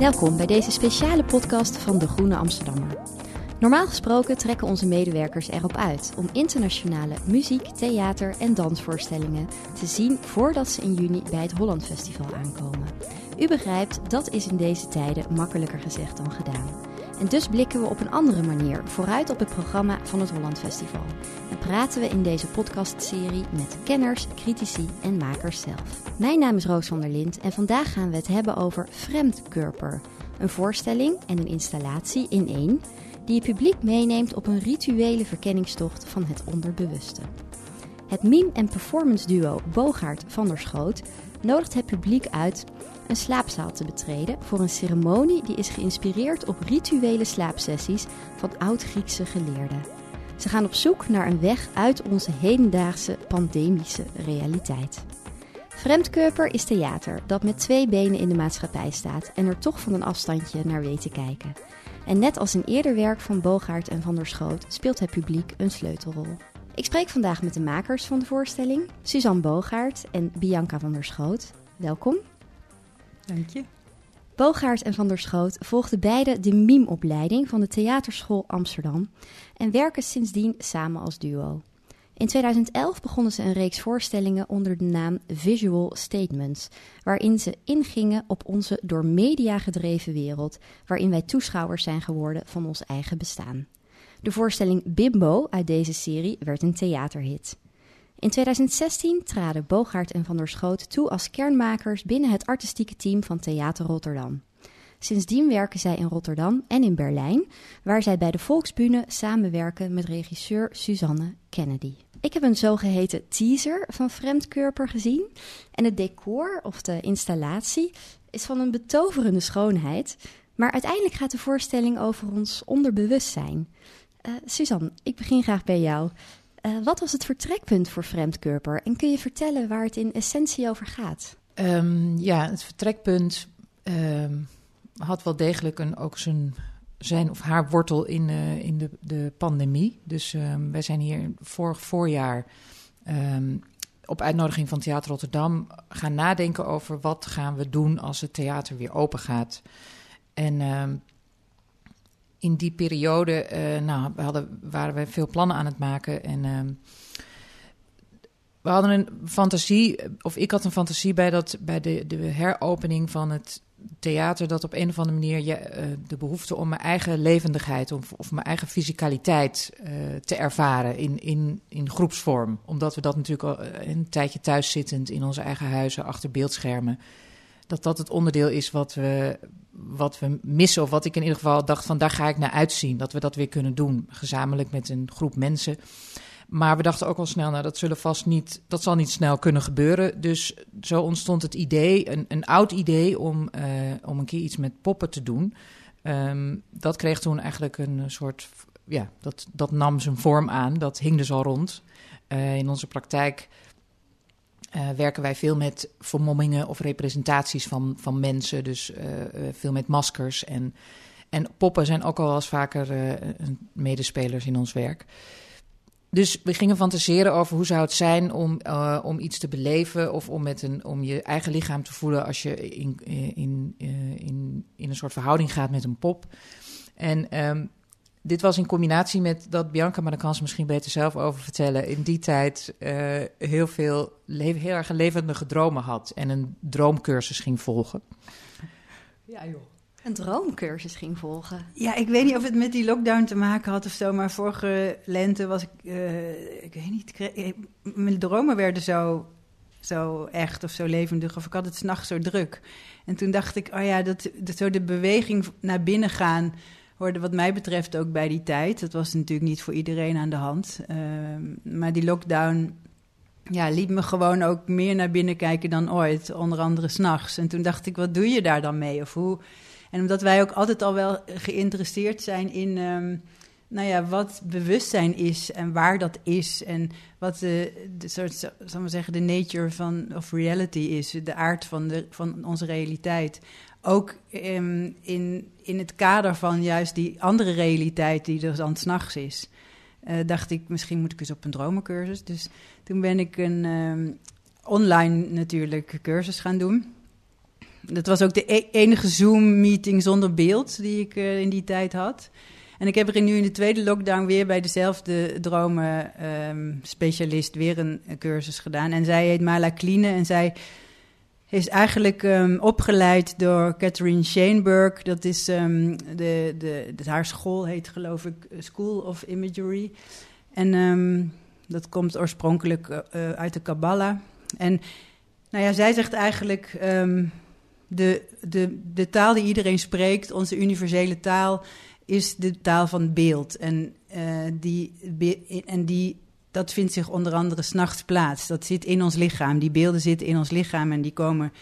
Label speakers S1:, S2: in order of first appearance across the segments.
S1: Welkom bij deze speciale podcast van De Groene Amsterdammer. Normaal gesproken trekken onze medewerkers erop uit om internationale muziek, theater en dansvoorstellingen te zien voordat ze in juni bij het Holland Festival aankomen. U begrijpt, dat is in deze tijden makkelijker gezegd dan gedaan. En dus blikken we op een andere manier vooruit op het programma van het Holland Festival. En praten we in deze podcastserie met kenners, critici en makers zelf. Mijn naam is Roos van der Lind en vandaag gaan we het hebben over Fremdkörper. Een voorstelling en een installatie in één die je publiek meeneemt op een rituele verkenningstocht van het onderbewuste. Het meme- en performance duo Bogaert van der Schoot nodigt het publiek uit een slaapzaal te betreden voor een ceremonie die is geïnspireerd op rituele slaapsessies van oud-Griekse geleerden. Ze gaan op zoek naar een weg uit onze hedendaagse pandemische realiteit. Fremdkörper is theater dat met twee benen in de maatschappij staat en er toch van een afstandje naar weet te kijken. En net als in eerder werk van Bogaert en van der Schoot speelt het publiek een sleutelrol. Ik spreek vandaag met de makers van de voorstelling, Suzanne Bogaert en Bianca van der Schoot. Welkom.
S2: Dank je.
S1: Bogaert en van der Schoot volgden beide de mime-opleiding van de Theaterschool Amsterdam en werken sindsdien samen als duo. In 2011 begonnen ze een reeks voorstellingen onder de naam Visual Statements, waarin ze ingingen op onze door media gedreven wereld, waarin wij toeschouwers zijn geworden van ons eigen bestaan. De voorstelling Bimbo uit deze serie werd een theaterhit. In 2016 traden Bogaert en Van der Schoot toe als kernmakers binnen het artistieke team van Theater Rotterdam. Sindsdien werken zij in Rotterdam en in Berlijn, waar zij bij de Volksbühne samenwerken met regisseur Suzanne Kennedy. Ik heb een zogeheten teaser van Fremdkörper gezien. En het decor of de installatie is van een betoverende schoonheid. Maar uiteindelijk gaat de voorstelling over ons onderbewustzijn. Uh, Suzanne, ik begin graag bij jou. Uh, wat was het vertrekpunt voor Fremdkörper? En kun je vertellen waar het in essentie over gaat?
S2: Um, ja, het vertrekpunt um, had wel degelijk een, ook zijn zijn of haar wortel in, uh, in de, de pandemie. Dus um, wij zijn hier vorig voorjaar op uitnodiging van Theater Rotterdam gaan nadenken over wat gaan we doen als het theater weer open gaat. En in die periode uh, nou, we hadden, waren we veel plannen aan het maken en we hadden een fantasie, of ik had een fantasie bij, dat, bij de, de heropening van het theater dat op een of andere manier je, uh, de behoefte om mijn eigen levendigheid of, of mijn eigen fysicaliteit uh, te ervaren in, in, in groepsvorm. Omdat we dat natuurlijk al een tijdje thuis zittend in onze eigen huizen achter beeldschermen. Dat dat het onderdeel is wat we, wat we missen. Of wat ik in ieder geval dacht van daar ga ik naar uitzien. Dat we dat weer kunnen doen. Gezamenlijk met een groep mensen. Maar we dachten ook al snel, nou, dat zullen vast niet, dat zal niet snel kunnen gebeuren. Dus zo ontstond het idee, een, een oud idee, om, uh, om een keer iets met poppen te doen. Um, dat kreeg toen eigenlijk een soort, ja, dat, dat nam zijn vorm aan. Dat hing dus al rond. Uh, in onze praktijk uh, werken wij veel met vermommingen of representaties van, van mensen. Dus veel met maskers. En, en poppen zijn ook al wel eens vaker medespelers in ons werk. Dus we gingen fantaseren over hoe zou het zijn om, om iets te beleven of om, met een, om je eigen lichaam te voelen als je in, in, in, in een soort verhouding gaat met een pop. En um, dit was in combinatie met dat Bianca, maar daar kan ze misschien beter zelf over vertellen, in die tijd uh, heel veel heel erg levendige dromen had en een droomcursus ging volgen.
S1: Ja joh een droomcursus ging volgen.
S3: Ja, ik weet niet of het met die lockdown te maken had of zo, maar vorige lente was ik, uh, ik weet niet, kreeg, mijn dromen werden zo, zo echt of zo levendig, of ik had het s'nachts zo druk. En toen dacht ik, oh ja, dat, dat zo de beweging naar binnen gaan hoorde wat mij betreft ook bij die tijd. Dat was natuurlijk niet voor iedereen aan de hand. Uh, maar die lockdown ja, liet me gewoon ook meer naar binnen kijken dan ooit, onder andere s'nachts. En toen dacht ik, wat doe je daar dan mee? Of hoe en omdat wij ook altijd al wel geïnteresseerd zijn in um, nou ja, wat bewustzijn is en waar dat is. En wat de, de soort, zal zeggen, de nature van of reality is, de aard van, de, van onze realiteit. Ook um, in, in het kader van juist die andere realiteit die er dan s'nachts is. Uh, dacht ik, misschien moet ik eens op een dromencursus. Dus toen ben ik een um, online natuurlijk cursus gaan doen. dat was ook de e- enige Zoom-meeting zonder beeld die ik in die tijd had. En ik heb er nu in de tweede lockdown weer bij dezelfde dromen-specialist weer een, cursus gedaan. En zij heet Mala Kline en zij is eigenlijk um, opgeleid door Catherine Shaneberg. Dat is um, de, de, haar school heet geloof ik School of Imagery. En dat komt oorspronkelijk uh, uit de Kabbalah. En nou ja, zij zegt eigenlijk de, de, de taal die iedereen spreekt, onze universele taal, is de taal van beeld. En, uh, die, en die, dat vindt zich onder andere s'nachts plaats. Dat zit in ons lichaam. Die beelden zitten in ons lichaam en die komen,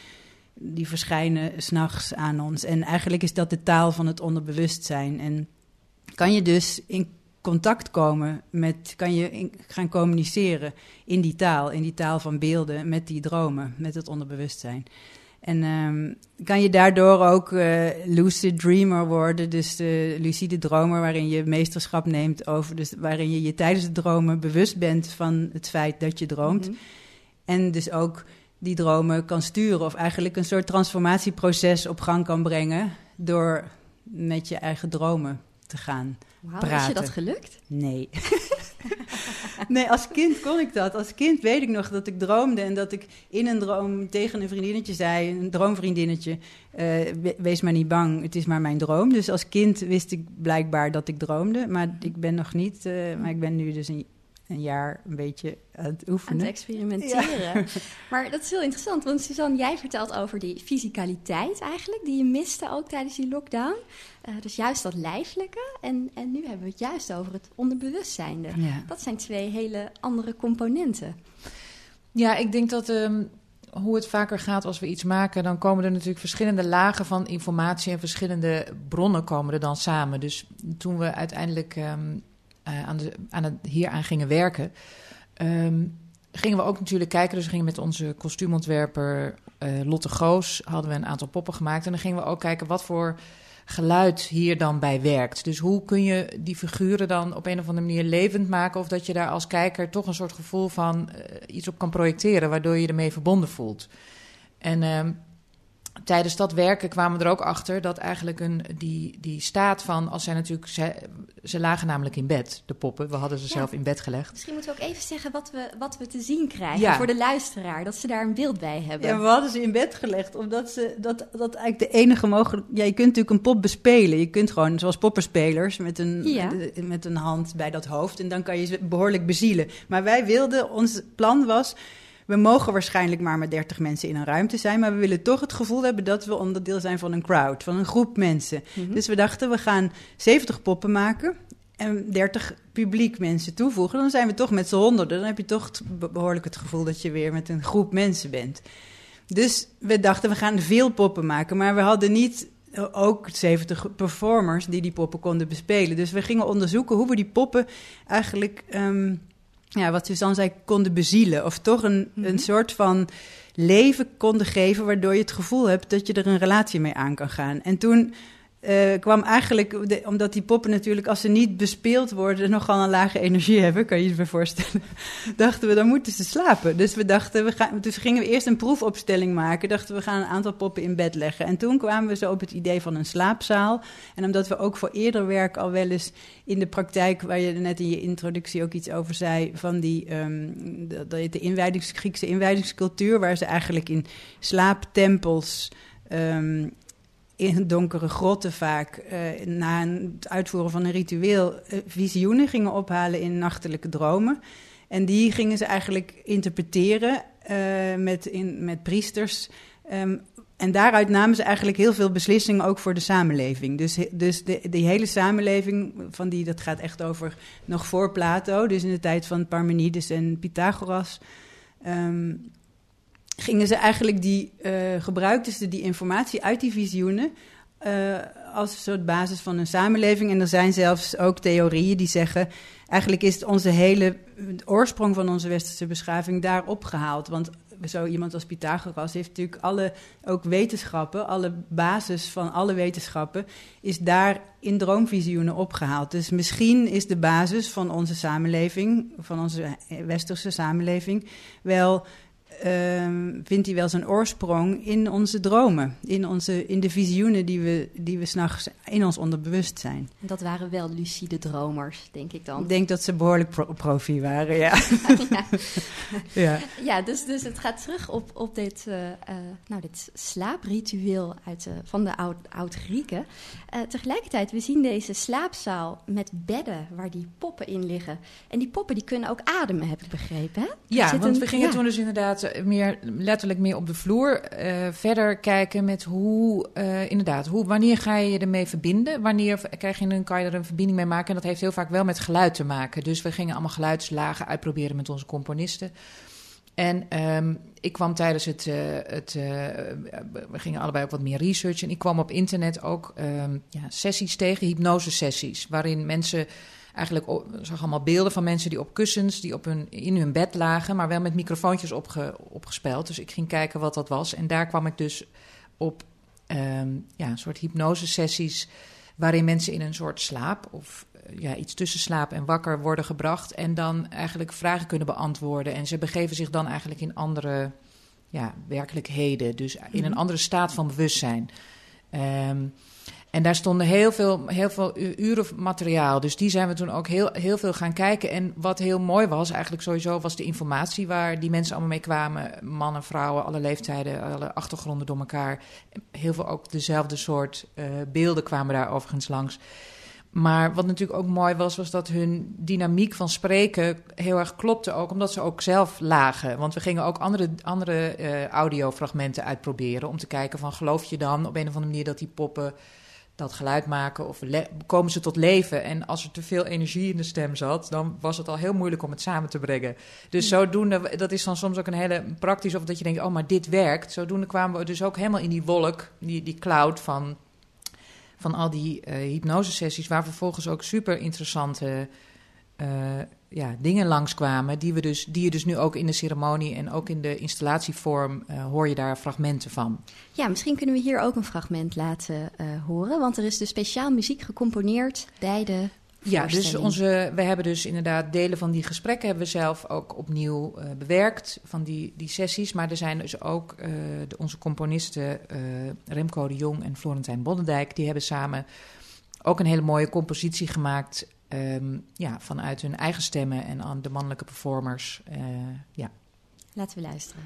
S3: die verschijnen s'nachts aan ons. En eigenlijk is dat de taal van het onderbewustzijn. En kan je dus in contact komen met, kan je gaan communiceren in die taal, in die taal van beelden, met die dromen, met het onderbewustzijn. En um, kan je daardoor ook uh, lucid dreamer worden, dus de lucide dromer, waarin je meesterschap neemt over, dus waarin je je tijdens het dromen bewust bent van het feit dat je droomt. Mm -hmm. En dus ook die dromen kan sturen, of eigenlijk een soort transformatieproces op gang kan brengen door met je eigen dromen te gaan
S1: wow,
S3: praten.
S1: Is je dat gelukt?
S3: Nee. nee, als kind kon ik dat. Als kind weet ik nog dat ik droomde en dat ik in een droom tegen een vriendinnetje zei, een droomvriendinnetje, uh, wees maar niet bang, het is maar mijn droom. Dus als kind wist ik blijkbaar dat ik droomde, maar ik ben nog niet, uh, maar ik ben nu dus een een jaar een beetje aan het oefenen.
S1: Aan het experimenteren. Ja. Maar dat is heel interessant, want Suzanne, jij vertelt over die fysicaliteit eigenlijk, die je miste ook tijdens die lockdown. Uh, dus juist dat lijfelijke. En, en nu hebben we het juist over het onderbewustzijn. Ja. Dat zijn twee hele andere componenten.
S2: Ja, ik denk dat um, hoe het vaker gaat als we iets maken, dan komen er natuurlijk verschillende lagen van informatie en verschillende bronnen komen er dan samen. Dus toen we uiteindelijk um, uh, aan, de, aan het, hieraan gingen werken, um, gingen we ook natuurlijk kijken. Dus we gingen met onze kostuumontwerper uh, Lotte Goos, hadden we een aantal poppen gemaakt. En dan gingen we ook kijken wat voor geluid hier dan bij werkt. Dus hoe kun je die figuren dan op een of andere manier levend maken... of dat je daar als kijker toch een soort gevoel van uh, iets op kan projecteren... waardoor je ermee verbonden voelt. En uh, tijdens dat werken kwamen we er ook achter dat eigenlijk een, die, die staat van, als zij natuurlijk, ze, ze lagen namelijk in bed, de poppen. We hadden ze ja. zelf in bed gelegd.
S1: Misschien moeten we ook even zeggen wat we, wat we te zien krijgen ja. voor de luisteraar, dat ze daar een beeld bij hebben.
S3: Ja, we hadden ze in bed gelegd, omdat ze, dat, dat eigenlijk de enige mogelijk, ja, je kunt natuurlijk een pop bespelen. Je kunt gewoon, zoals popperspelers, met een, ja. met een hand bij dat hoofd en dan kan je ze behoorlijk bezielen. Maar wij wilden, ons plan was we mogen waarschijnlijk maar met 30 mensen in een ruimte zijn, maar we willen toch het gevoel hebben dat we onderdeel zijn van een crowd, van een groep mensen. Mm -hmm. Dus we dachten, we gaan 70 poppen maken en 30 publiek mensen toevoegen. Dan zijn we toch met z'n honderden. Dan heb je toch behoorlijk het gevoel dat je weer met een groep mensen bent. Dus we dachten, we gaan veel poppen maken, maar we hadden niet ook 70 performers die die poppen konden bespelen. Dus we gingen onderzoeken hoe we die poppen eigenlijk um, ja, wat Suzanne zei, konden bezielen. Of toch een, mm -hmm. een soort van leven konden geven, waardoor je het gevoel hebt dat je er een relatie mee aan kan gaan. En toen uh, kwam eigenlijk, omdat die poppen natuurlijk, als ze niet bespeeld worden, nogal een lage energie hebben, kan je je voorstellen. dachten we, dan moeten ze slapen. Dus we dachten, we gaan, dus gingen we eerst een proefopstelling maken. Dachten we gaan een aantal poppen in bed leggen. En toen kwamen we zo op het idee van een slaapzaal. En omdat we ook voor eerder werk al wel eens in de praktijk, waar je net in je introduccie ook iets over zei, van die um, de, de Griekse inwijdingscultuur, waar ze eigenlijk in slaaptempels. Um, in donkere grotten vaak uh, na het uitvoeren van een ritueel uh, visioenen gingen ophalen in nachtelijke dromen. En die gingen ze eigenlijk interpreteren uh, met, in, met priesters. Um, en daaruit namen ze eigenlijk heel veel beslissingen ook voor de samenleving. Dus, dus de, die hele samenleving, van die, dat gaat echt over nog voor Plato, dus in de tijd van Parmenides en Pythagoras. Um, gingen ze eigenlijk die, uh, gebruikten ze die informatie uit die visioenen uh, als een soort basis van een samenleving. En er zijn zelfs ook theorieën die zeggen, eigenlijk is onze hele oorsprong van onze westerse beschaving daar opgehaald. Want zo iemand als Pythagoras heeft natuurlijk alle, ook wetenschappen, alle basis van alle wetenschappen, is daar in droomvisioenen opgehaald. Dus misschien is de basis van onze samenleving, van onze westerse samenleving, wel ehm, vindt hij wel zijn oorsprong in onze dromen. In, onze, in de visioenen die we, die we s'nachts in ons onderbewustzijn.
S1: Dat waren wel lucide dromers, denk ik dan.
S3: Ik denk dat ze behoorlijk pro profi waren, ja.
S1: ja.
S3: ja.
S1: ja, dus, dus het gaat terug op, op dit, uh, uh, nou, dit slaapritueel uit, uh, van de oud-Grieken. tegelijkertijd, we zien deze slaapzaal met bedden waar die poppen in liggen. En die poppen die kunnen ook ademen, heb ik begrepen. Hè?
S2: Ja, want een, we gingen ja. toen dus inderdaad meer, letterlijk meer op de vloer verder kijken met hoe, inderdaad, hoe, wanneer ga je je ermee verbinden? Wanneer krijg je een, kan je er een verbinding mee maken? En dat heeft heel vaak wel met geluid te maken. Dus we gingen allemaal geluidslagen uitproberen met onze componisten. En um, ik kwam tijdens het, uh, het we gingen allebei ook wat meer research. En ik kwam op internet ook um, ja, sessies tegen, hypnose-sessies. Waarin mensen eigenlijk, zag allemaal beelden van mensen die op kussens, die op hun, in hun bed lagen, maar wel met microfoontjes opge, opgespeld. Dus ik ging kijken wat dat was. En daar kwam ik dus op um, ja, een soort hypnose-sessies. Waarin mensen in een soort slaap of ja, iets tussen slaap en wakker worden gebracht. En dan eigenlijk vragen kunnen beantwoorden. En ze begeven zich dan eigenlijk in andere ja, werkelijkheden. Dus in een andere staat van bewustzijn. Um, en daar stonden heel veel, heel veel uren materiaal. Dus die zijn we toen ook heel, heel veel gaan kijken. En wat heel mooi was, eigenlijk sowieso, was de informatie waar die mensen allemaal mee kwamen. Mannen, vrouwen, alle leeftijden, alle achtergronden door elkaar. Heel veel ook dezelfde soort uh, beelden kwamen daar overigens langs. Maar wat natuurlijk ook mooi was, was dat hun dynamiek van spreken heel erg klopte ook, omdat ze ook zelf lagen. Want we gingen ook andere, andere uh, audiofragmenten uitproberen om te kijken van geloof je dan op een of andere manier dat die poppen dat geluid maken of komen ze tot leven. En als er te veel energie in de stem zat, dan was het al heel moeilijk om het samen te brengen. Dus zodoende, dat is dan soms ook een hele praktisch, of dat je denkt, oh, maar dit werkt. Zodoende kwamen we dus ook helemaal in die wolk, die, die cloud van van al die uh, hypnosesessies, waar vervolgens ook super interessante uh, ja, dingen langskwamen, die, we dus, die je dus nu ook in de ceremonie en ook in de installatievorm uh, hoor je daar fragmenten van.
S1: Ja, misschien kunnen we hier ook een fragment laten horen, want er is dus speciaal muziek gecomponeerd bij de
S2: ja, dus onze, we hebben dus inderdaad delen van die gesprekken hebben we zelf ook opnieuw uh, bewerkt van die, die sessies. Maar er zijn dus ook de, onze componisten Remco de Jong en Florentijn Boddendijk, die hebben samen ook een hele mooie compositie gemaakt. Um, ja, vanuit hun eigen stemmen en aan de mannelijke performers. ja.
S1: Laten we luisteren.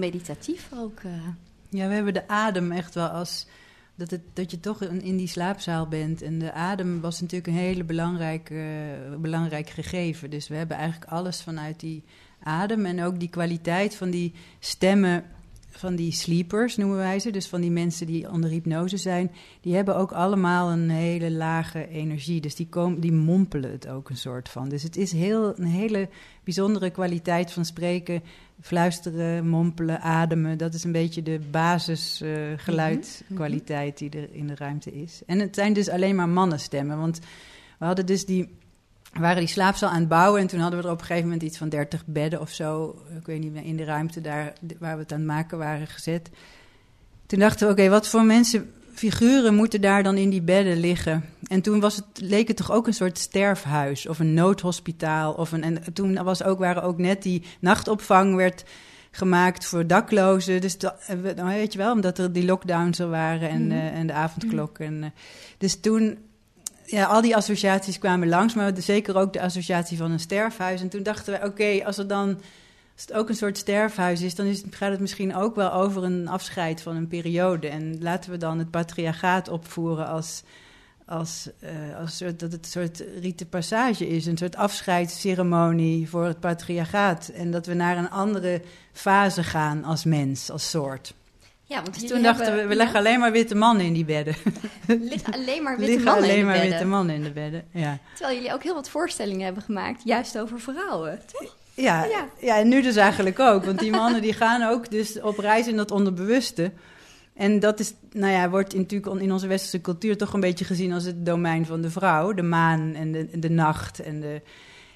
S1: Meditatief ook. Uh.
S3: Ja, we hebben de adem echt wel als. Dat, het, dat je toch in die slaapzaal bent. En de adem was natuurlijk een hele belangrijk, belangrijk gegeven. Dus we hebben eigenlijk alles vanuit die adem. En ook die kwaliteit van die stemmen van die sleepers, noemen wij ze. Dus van die mensen die onder hypnose zijn. Die hebben ook allemaal een hele lage energie. Dus die, komen, die mompelen het ook een soort van. Dus het is heel, een hele bijzondere kwaliteit van spreken fluisteren, mompelen, ademen. Dat is een beetje de basisgeluidkwaliteit uh, die er in de ruimte is. En het zijn dus alleen maar mannenstemmen. Want we hadden dus die, waren die slaapzaal aan het bouwen. En toen hadden we er op een gegeven moment iets van 30 bedden of zo. Ik weet niet meer, in de ruimte daar waar we het aan het maken waren gezet. Toen dachten we, oké, wat voor mensen figuren moeten daar dan in die bedden liggen. En toen was het, leek het toch ook een soort sterfhuis of een noodhospitaal. Of een, en toen was ook, waren ook net die nachtopvang werd gemaakt voor daklozen. Dus dat, nou, weet je wel, omdat er die lockdowns er waren en,
S1: Mhm.
S3: eh, en de avondklok. En, eh, dus toen, ja, al die associaties kwamen langs, maar zeker ook de associatie van een sterfhuis. En toen dachten we, oké, als er dan als het ook een soort sterfhuis is, dan is het, gaat het misschien ook wel over een afscheid van een periode. En laten we dan het patriarchaat opvoeren als, als, eh, als soort, dat het een soort rite passage is, een soort afscheidsceremonie voor het patriarchaat. En dat we naar een andere fase gaan als mens, als soort.
S1: Ja, want
S3: Dus toen dachten we,
S1: hebben-
S3: we leggen alleen maar witte mannen in die bedden.
S1: liggen alleen maar witte
S3: liggen
S1: mannen in
S3: alleen
S1: de
S3: maar
S1: bedden.
S3: witte mannen in de bedden, ja.
S1: Terwijl jullie ook heel wat voorstellingen hebben gemaakt, juist over vrouwen. toch?
S3: Ja,
S1: Ja.
S3: ja. en nu dus eigenlijk ook. Want die mannen die gaan ook dus op reis in dat onderbewuste. En dat is, nou ja, wordt in- natuurlijk in onze westerse cultuur toch een beetje gezien als het domein van de vrouw. De maan en de, de nacht. En, de,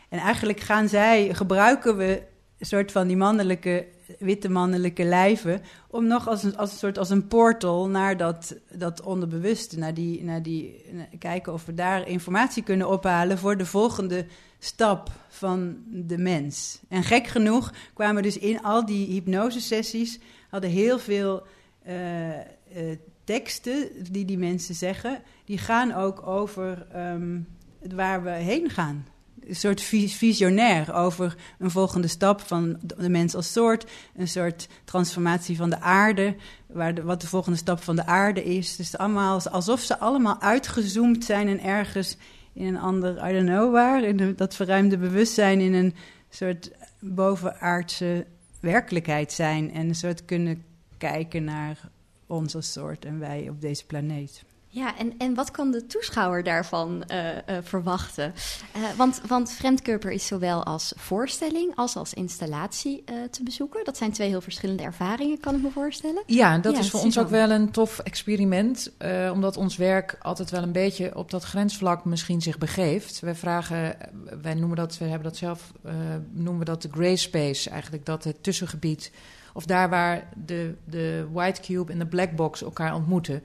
S3: en eigenlijk gaan zij, gebruiken we een soort van die mannelijke, witte mannelijke lijven. om nog als een, als een soort als een portal naar dat, dat onderbewuste. Naar die, naar die, kijken of we daar informatie kunnen ophalen voor de volgende stap van de mens. En gek genoeg kwamen dus in al die hypnosesessies... hadden heel veel eh, eh, teksten die die mensen zeggen... die gaan ook over ehm, waar we heen gaan. Een soort vis- visionair over een volgende stap van de mens als soort... een soort transformatie van de aarde... Waar de, wat de volgende stap van de aarde is. Dus allemaal, alsof ze allemaal uitgezoomd zijn en ergens in een ander, I don't know waar, in dat verruimde bewustzijn in een soort bovenaardse werkelijkheid zijn en een soort kunnen kijken naar ons als soort en wij op deze planeet.
S1: Ja, en, en wat kan de toeschouwer daarvan eh, eh, verwachten? Eh, want, want Vreemdkörper is zowel als voorstelling als als installatie te bezoeken. Dat zijn twee heel verschillende ervaringen, kan ik me voorstellen.
S2: Ja, dat
S1: Ja,
S2: is voor ons ook wel een tof experiment. omdat ons werk altijd wel een beetje op dat grensvlak misschien zich begeeft. Wij vragen, wij noemen dat, we hebben dat zelf, noemen we dat de gray space eigenlijk. Dat het tussengebied, of daar waar de, de white cube en de black box elkaar ontmoeten.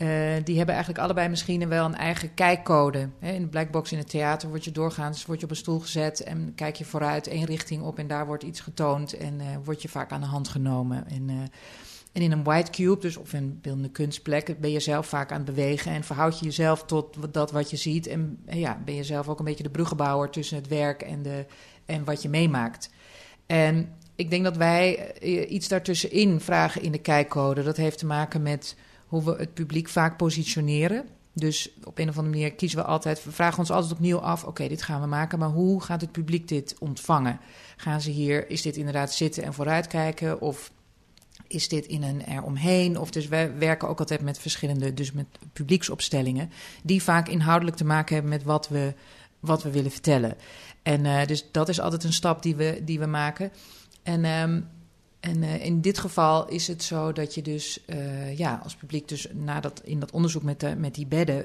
S2: Eh, die hebben eigenlijk allebei misschien wel een eigen kijkcode. Hè, in de black box in het theater word je doorgaans word je op een stoel gezet en kijk je vooruit één richting op en daar wordt iets getoond en eh word je vaak aan de hand genomen. En, eh, en in een white cube, dus of een beeldende kunstplek, ben je zelf vaak aan het bewegen en verhoud je jezelf tot dat wat je ziet. En ja, ben je zelf ook een beetje de bruggenbouwer tussen het werk en, de, en wat je meemaakt. En ik denk dat wij iets daartussenin vragen in de kijkcode. Dat heeft te maken met hoe we het publiek vaak positioneren. Dus op een of andere manier kiezen we altijd, we vragen ons altijd opnieuw af: oké, dit gaan we maken, maar hoe gaat het publiek dit ontvangen? Gaan ze hier, is dit inderdaad zitten en vooruitkijken? Of is dit in een eromheen? Of dus wij werken ook altijd met verschillende, dus met publieksopstellingen, die vaak inhoudelijk te maken hebben met wat we, wat we willen vertellen. En eh, dus dat is altijd een stap die we, die we maken. En, ehm, en eh, in dit geval is het zo dat je dus, eh, ja, als publiek, dus na dat, in dat onderzoek met, de, met die bedden,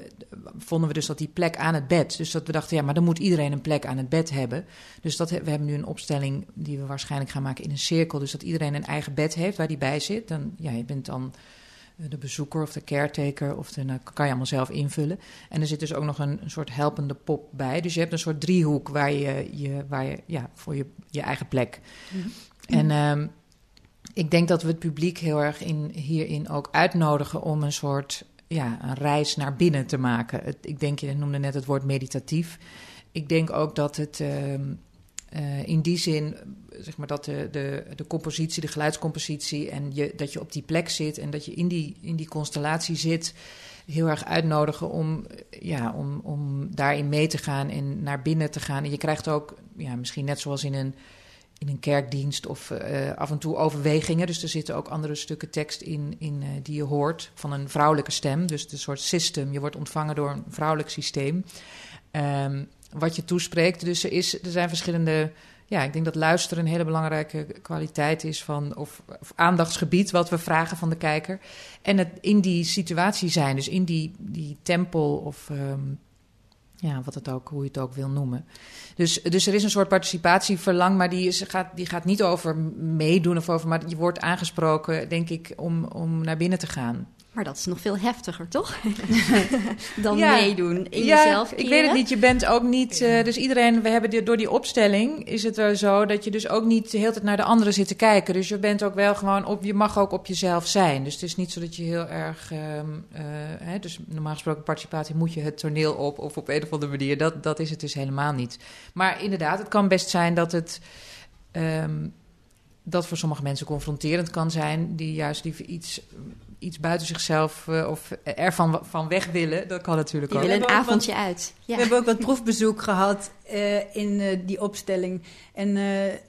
S2: vonden we dus dat die plek aan het bed. Dus dat we dachten, ja, maar dan moet iedereen een plek aan het bed hebben. Dus dat, we hebben nu een opstelling die we waarschijnlijk gaan maken in een cirkel. Dus dat iedereen een eigen bed heeft waar die bij zit. Dan, ja, je bent dan eh, de bezoeker of de caretaker, of de, nou, kan je allemaal zelf invullen. En er zit dus ook nog een, een soort helpende pop bij. Dus je hebt een soort driehoek waar je, je, waar je ja, voor je, je eigen plek. En ehm, ik denk dat we het publiek heel erg in, hierin ook uitnodigen om een soort ja, een reis naar binnen te maken. Het, ik denk, je noemde net het woord meditatief. Ik denk ook dat het ehm, eh, in die zin, zeg maar, dat de, de, de compositie, de geluidscompositie en je, dat je op die plek zit en dat je in die, in die constellatie zit, heel erg uitnodigen om, ja, om, om daarin mee te gaan en naar binnen te gaan. En je krijgt ook, ja, misschien net zoals in een, in een kerkdienst of eh, af en toe overwegingen. Dus er zitten ook andere stukken tekst in, in eh, die je hoort van een vrouwelijke stem. Dus een soort system. Je wordt ontvangen door een vrouwelijk systeem. Ehm, wat je toespreekt. Dus er, is, er zijn verschillende. Ja, ik denk dat luisteren een hele belangrijke kwaliteit is van. Of, of aandachtsgebied wat we vragen van de kijker. En het in die situatie zijn. Dus in die, die tempel of. ehm, ja, wat het ook, hoe je het ook wil noemen. Dus, dus er is een soort participatieverlang, maar die, is, gaat, die gaat niet over meedoen of over, maar je wordt aangesproken, denk ik, om, om naar binnen te gaan.
S1: Maar dat is nog veel heftiger, toch? Dan meedoen in ja, jezelf
S2: Ik weet het niet. Je bent ook niet... Uh, dus iedereen... We hebben die, door die opstelling is het wel zo... dat je dus ook niet de hele tijd naar de anderen zit te kijken. Dus je bent ook wel gewoon... Op, je mag ook op jezelf zijn. Dus het is niet zo dat je heel erg... Um, uh, hè, dus normaal gesproken participatie moet je het toneel op... of op een of andere manier. Dat, dat is het dus helemaal niet. Maar inderdaad, het kan best zijn dat het... Um, dat voor sommige mensen confronterend kan zijn, die juist liever iets iets buiten zichzelf uh, of ervan van weg willen. Dat kan natuurlijk
S1: die
S2: ook.
S1: willen een avondje uit.
S3: Ja. We hebben ook wat proefbezoek gehad uh, in uh, die opstelling. En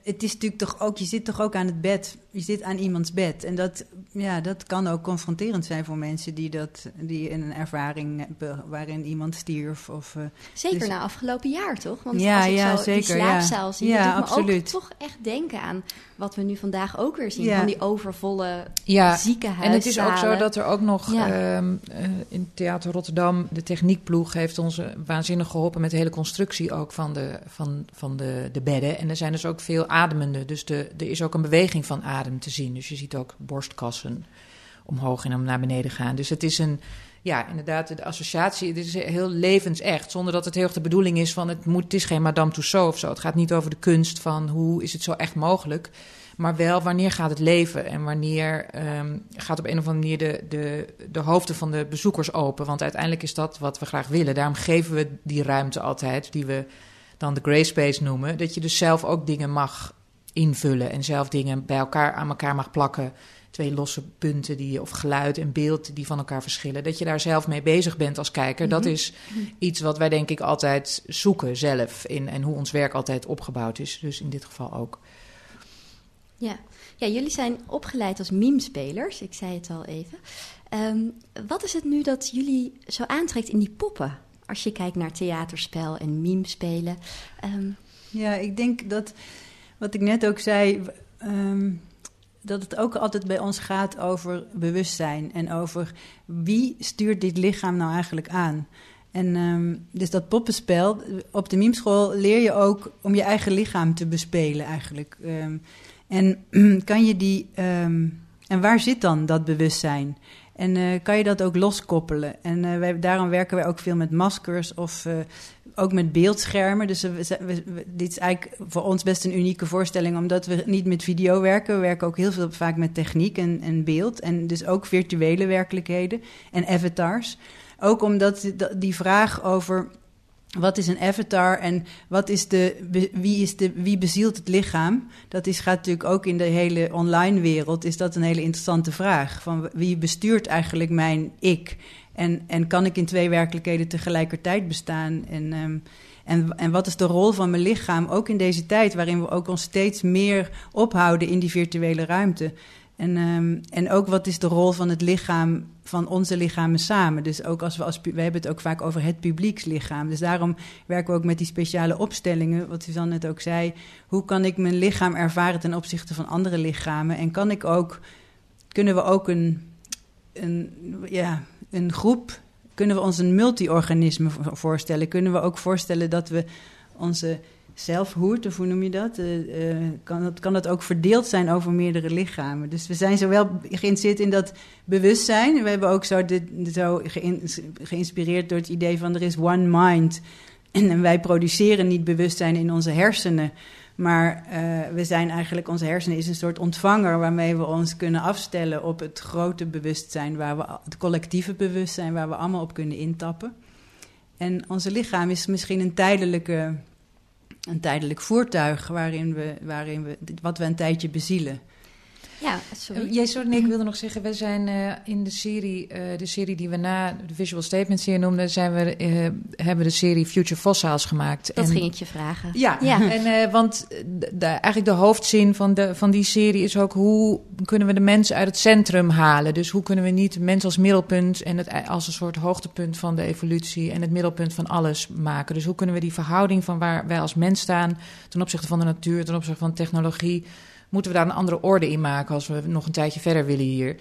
S3: het is natuurlijk toch ook, je zit toch ook aan het bed. Je zit aan iemands bed. En dat, ja, dat kan ook confronterend zijn voor mensen die, dat, die een ervaring hebben waarin iemand stierf. Of,
S1: zeker dus... na afgelopen jaar, toch?
S3: Want ja, als ik
S1: ja,
S3: zo zeker, die
S1: slaapzaal
S3: ja.
S1: zie,
S3: ja,
S1: me
S3: absoluut.
S1: ook toch echt denken aan wat we nu vandaag ook weer zien. Ja. Van die overvolle ja. ziekenhuizen.
S2: En het is ook zo dat er ook nog ja. um, uh, in Theater Rotterdam... de techniekploeg heeft ons waanzinnig geholpen... met de hele constructie ook van de, van, van de, de bedden. En er zijn dus ook veel ademende. Dus de, er is ook een beweging van adem te zien. Dus je ziet ook borstkassen omhoog en om naar beneden gaan. Dus het is een... Ja, inderdaad, de associatie, het is heel levensecht. Zonder dat het heel erg de bedoeling is van... het, moet, het is geen Madame Tussauds of zo. Het gaat niet over de kunst van hoe is het zo echt mogelijk... Maar wel wanneer gaat het leven en wanneer um, gaat op een of andere manier de, de, de hoofden van de bezoekers open. Want uiteindelijk is dat wat we graag willen. Daarom geven we die ruimte altijd, die we dan de gray space noemen. Dat je dus zelf ook dingen mag invullen en zelf dingen bij elkaar aan elkaar mag plakken. Twee losse punten die, of geluid en beeld die van elkaar verschillen. Dat je daar zelf mee bezig bent als kijker. Mm -hmm. Dat is iets wat wij denk ik altijd zoeken zelf. In, en hoe ons werk altijd opgebouwd is. Dus in dit geval ook.
S1: Ja. ja, jullie zijn opgeleid als memespelers, ik zei het al even. Um, wat is het nu dat jullie zo aantrekt in die poppen? Als je kijkt naar theaterspel en memespelen. Um,
S3: ja, ik denk dat, wat ik net ook zei, um, dat het ook altijd bij ons gaat over bewustzijn. En over wie stuurt dit lichaam nou eigenlijk aan. En um, dus dat poppenspel, op de memeschool leer je ook om je eigen lichaam te bespelen eigenlijk. Um, en kan je die. En waar zit dan dat bewustzijn? En uh, kan je dat ook loskoppelen? En uh, daarom werken wij ook veel met maskers of uh, ook met beeldschermen. Dus dit is eigenlijk voor ons best een unieke voorstelling, omdat we niet met video werken. We werken ook heel veel vaak met techniek en, en beeld. En dus ook virtuele werkelijkheden en avatars. Ook omdat die vraag over wat is een avatar en wat is de, wie, is de, wie bezielt het lichaam? Dat is, gaat natuurlijk ook in de hele online wereld, is dat een hele interessante vraag. Van wie bestuurt eigenlijk mijn ik? En, en kan ik in twee werkelijkheden tegelijkertijd bestaan? En, um, en, en wat is de rol van mijn lichaam, ook in deze tijd waarin we ook ons steeds meer ophouden in die virtuele ruimte? En, um, en ook wat is de rol van het lichaam, van onze lichamen samen. Dus ook als we als we hebben het ook vaak over het publiekslichaam. Dus daarom werken we ook met die speciale opstellingen, wat Suzanne net ook zei. Hoe kan ik mijn lichaam ervaren ten opzichte van andere lichamen? En kan ik ook, kunnen we ook een, een, ja, een groep, kunnen we ons een multi-organisme voorstellen? Kunnen we ook voorstellen dat we onze zelfhoed, of hoe noem je dat? Uh, uh, kan, dat? kan dat ook verdeeld zijn over meerdere lichamen. Dus we zijn zowel geïnteresseerd in dat bewustzijn. We hebben ook zo, zo geïnspireerd door het idee van er is one mind. En wij produceren niet bewustzijn in onze hersenen. Maar uh, we zijn eigenlijk, onze hersenen is een soort ontvanger waarmee we ons kunnen afstellen op het grote bewustzijn, waar we, het collectieve bewustzijn, waar we allemaal op kunnen intappen. En onze lichaam is misschien een tijdelijke een tijdelijk voertuig waarin we, waarin we, wat we een tijdje bezielen.
S1: Ja, sorry.
S2: Jij, sorry, nee, ik wilde nog zeggen, we zijn uh, in de serie, uh, de serie die we na de Visual Statement serie noemden, zijn we, uh, hebben we de serie Future Fossils gemaakt.
S1: Dat en, ging ik je vragen.
S2: Ja, ja. en, want de, eigenlijk de hoofdzin van, de, van die serie is ook hoe kunnen we de mensen uit het centrum halen. Dus hoe kunnen we niet de mens als middelpunt en het als een soort hoogtepunt van de evolutie en het middelpunt van alles maken. Dus hoe kunnen we die verhouding van waar wij als mens staan ten opzichte van de natuur, ten opzichte van technologie moeten we daar een andere orde in maken als we nog een tijdje verder willen hier.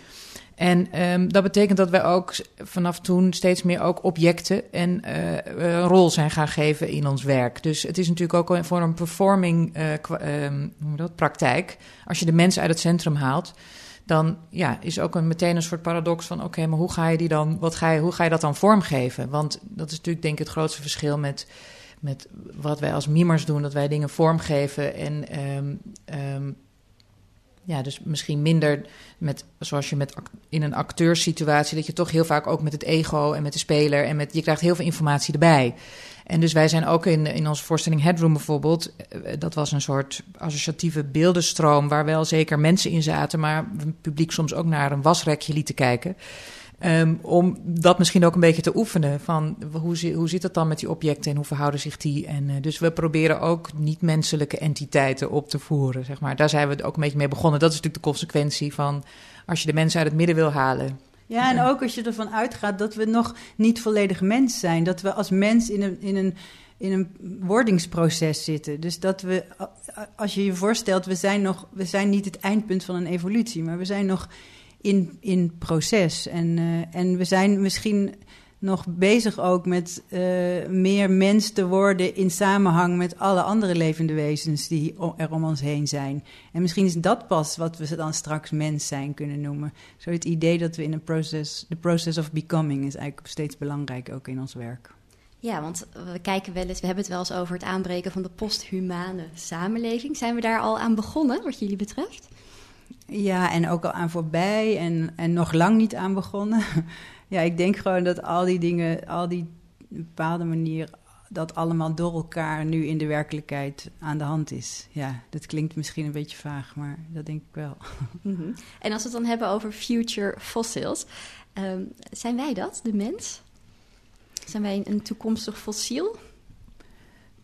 S2: En um, dat betekent dat wij ook vanaf toen steeds meer ook objecten en uh, een rol zijn gaan geven in ons werk. Dus het is natuurlijk ook voor een performing um, dat, praktijk. Als je de mensen uit het centrum haalt, dan ja, is ook een, meteen een soort paradox van: oké, maar hoe ga je die dan, wat ga je, hoe ga je dat dan vormgeven? Want dat is natuurlijk, denk ik, het grootste verschil met, met wat wij als mimers doen: dat wij dingen vormgeven en. Ehm, ehm, ja, dus misschien minder met, zoals je met in een acteurssituatie, dat je toch heel vaak ook met het ego en met de speler en met, je krijgt heel veel informatie erbij. En dus wij zijn ook in, in onze voorstelling Headroom bijvoorbeeld, eh, dat was een soort associatieve beeldenstroom waar wel zeker mensen in zaten, maar het publiek soms ook naar een wasrekje lieten kijken. Ehm, om dat misschien ook een beetje te oefenen. Van hoe, hoe zit het dan met die objecten en hoe verhouden zich die? En, uh, dus we proberen ook niet-menselijke entiteiten op te voeren. Zeg maar. Daar zijn we ook een beetje mee begonnen. Dat is natuurlijk de consequentie van als je de mensen uit het midden wil halen.
S3: Ja, en ook als je ervan uitgaat dat we nog niet volledig mens zijn. Dat we als mens in een, in een, in een wordingsproces zitten. Dus dat we, als je je voorstelt, we zijn, nog, we zijn niet het eindpunt van een evolutie, maar we zijn nog in, in proces. En, uh, en we zijn misschien nog bezig ook met uh, meer mens te worden in samenhang met alle andere levende wezens die er om ons heen zijn. En misschien is dat pas wat we dan straks mens zijn kunnen noemen. Zo het idee dat we in een proces, de process of becoming is eigenlijk steeds belangrijk ook in ons werk.
S1: Ja, want we kijken wel eens, we hebben het wel eens over het aanbreken van de posthumane samenleving. Zijn we daar al aan begonnen, wat jullie betreft?
S3: Ja, en ook al aan voorbij en, en nog lang niet aan begonnen. ja, ik denk gewoon dat al die dingen, al die bepaalde manier, dat allemaal door elkaar nu in de werkelijkheid aan de hand is. Ja, dat klinkt misschien een beetje vaag, maar dat denk ik wel.
S1: Mhm. En als we het dan hebben over future fossils, ehm, zijn wij dat, de mens? Zijn wij een toekomstig fossiel?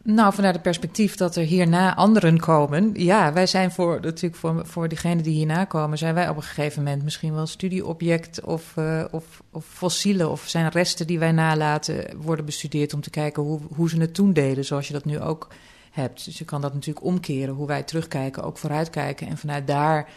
S2: Nou, vanuit het perspectief dat er hierna anderen komen. Ja, wij zijn voor, natuurlijk voor, voor diegenen die hierna komen, zijn wij op een gegeven moment misschien wel studieobject of, uh, of, of fossielen. Of zijn resten die wij nalaten worden bestudeerd om te kijken hoe, hoe ze het toen deden, zoals je dat nu ook hebt. Dus je kan dat natuurlijk omkeren, hoe wij terugkijken, ook vooruitkijken. En vanuit daar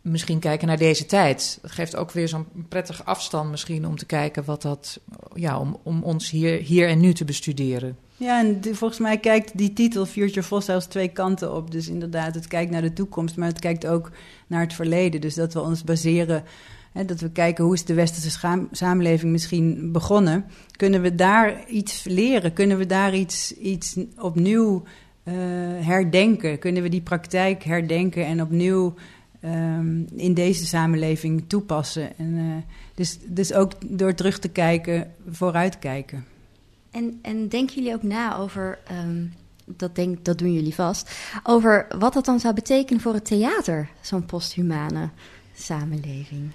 S2: misschien kijken naar deze tijd. Dat geeft ook weer zo'n prettige afstand misschien om te kijken wat dat, ja, om, om ons hier, hier en nu te bestuderen.
S3: Ja, en volgens mij kijkt die titel Future Fossils twee kanten op. Dus inderdaad, het kijkt naar de toekomst, maar het kijkt ook naar het verleden. Dus dat we ons baseren, hè, dat we kijken hoe is de westerse samenleving misschien begonnen. Kunnen we daar iets leren? Kunnen we daar iets, iets opnieuw uh, herdenken? Kunnen we die praktijk herdenken en opnieuw um, in deze samenleving toepassen? En, uh, dus, dus ook door terug te kijken, vooruitkijken.
S1: En, en denken jullie ook na over, um, dat, denk, dat doen jullie vast, over wat dat dan zou betekenen voor het theater, zo'n posthumane samenleving?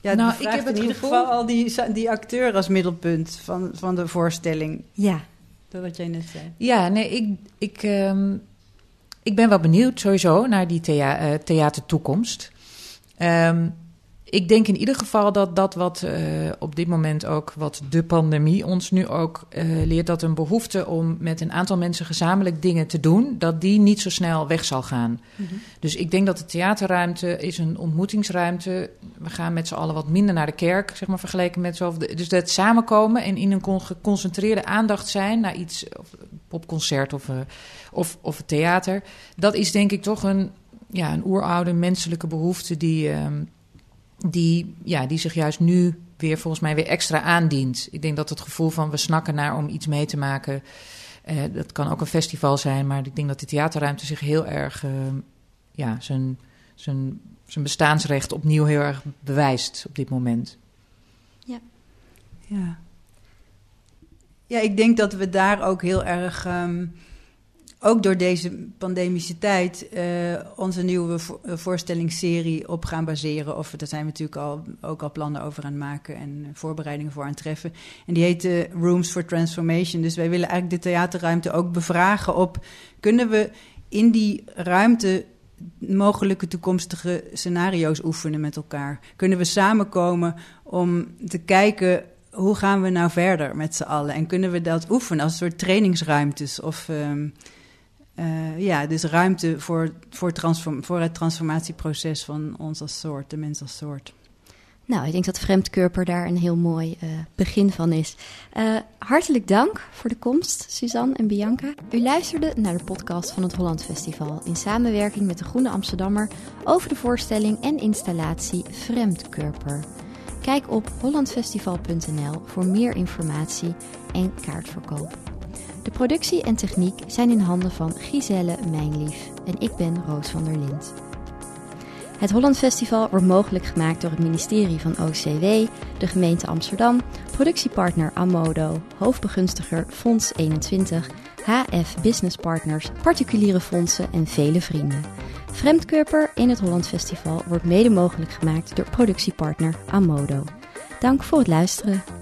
S3: Ja, nou, ik heb in ieder geval al die, die acteur als middelpunt van, van de voorstelling.
S1: Ja.
S3: Dat wat jij net zei.
S2: Ja, nee, ik, ik, um, ik ben wel benieuwd sowieso naar die thea uh, theatertoekomst. Um, ik denk in ieder geval dat dat wat uh, op dit moment ook, wat de pandemie ons nu ook uh, leert, dat een behoefte om met een aantal mensen gezamenlijk dingen te doen, dat die niet zo snel weg zal gaan. Mm -hmm. Dus ik denk dat de theaterruimte is een ontmoetingsruimte. We gaan met z'n allen wat minder naar de kerk, zeg maar, vergeleken met zo. Dus dat samenkomen en in een geconcentreerde aandacht zijn naar iets, of popconcert of, uh, of, of theater, dat is denk ik toch een, ja, een oeroude menselijke behoefte die. Die, ja, die zich juist nu weer volgens mij weer extra aandient. Ik denk dat het gevoel van we snakken naar om iets mee te maken. Uh, dat kan ook een festival zijn, maar ik denk dat de theaterruimte zich heel erg uh, ja, zijn, zijn, zijn bestaansrecht opnieuw heel erg bewijst op dit moment.
S1: Ja.
S3: Ja. Ja, ik denk dat we daar ook heel erg. Um, ook door deze pandemische tijd uh, onze nieuwe vo voorstellingsserie op gaan baseren. Of daar zijn we natuurlijk al, ook al plannen over aan het maken en voorbereidingen voor aan het treffen. En die heet uh, Rooms for Transformation. Dus wij willen eigenlijk de theaterruimte ook bevragen op... kunnen we in die ruimte mogelijke toekomstige scenario's oefenen met elkaar? Kunnen we samenkomen om te kijken hoe gaan we nou verder met z'n allen? En kunnen we dat oefenen als een soort trainingsruimtes of... Um, uh, ja, dus ruimte voor, voor, transform, voor het transformatieproces van ons als soort, de mens als soort.
S1: Nou, ik denk dat Vreemdkörper daar een heel mooi uh, begin van is. Uh, hartelijk dank voor de komst, Suzanne en Bianca. U luisterde naar de podcast van het Holland Festival in samenwerking met de Groene Amsterdammer over de voorstelling en installatie Vreemdkörper. Kijk op hollandfestival.nl voor meer informatie en kaartverkoop. De productie en techniek zijn in handen van Giselle Mijnlief en ik ben Roos van der Lind. Het Holland Festival wordt mogelijk gemaakt door het ministerie van OCW, de gemeente Amsterdam, productiepartner Amodo, hoofdbegunstiger Fonds 21, HF Business Partners, particuliere fondsen en vele vrienden. Vreemdkörper in het Holland Festival wordt mede mogelijk gemaakt door productiepartner Amodo. Dank voor het luisteren.